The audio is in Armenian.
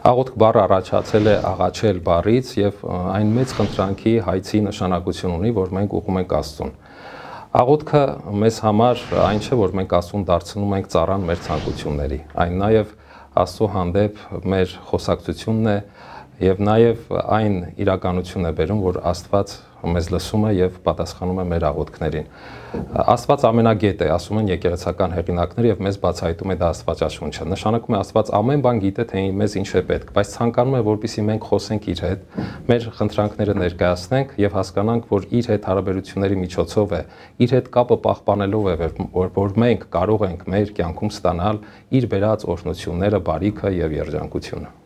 Աղոթք բառը առաջացել է աղաչել բառից եւ այն մեծ խնդրանքի հայցի նշանակություն ունի, որ մենք ուղում ենք Աստծուն։ Աղոթքը մեզ համար այն չէ, որ մենք Աստծուն դարձնում ենք ծառան մեր ցանկությունների։ Այն նաեւ Աստծո հանդեպ մեր խոսակցությունն է եւ նաեւ այն իրականությունն է բերում, որ Աստված մեզ լսում է եւ պատասխանում է մեր աղոթքներին։ Աստված ամենագետ է, ասում են եկեղեցական հեղինակները եւ մեզ բացահայտում է դա Աստվածաշունչը։ Նշանակում է Աստված ամեն բան գիտե, թե մեզ ինչ է պետք, բայց ցանկանում է, որպեսզի մենք խոսենք իր հետ, մեր խնդրանքները ներկայացնենք եւ հասկանանք, որ իր հետ հարաբերությունների միջոցով է, իր հետ կապը պահպանելով է, որ, որ մենք կարող ենք մեր կյանքում ստանալ իր վերած օրհնությունները, բարիքը եւ երջանկությունը։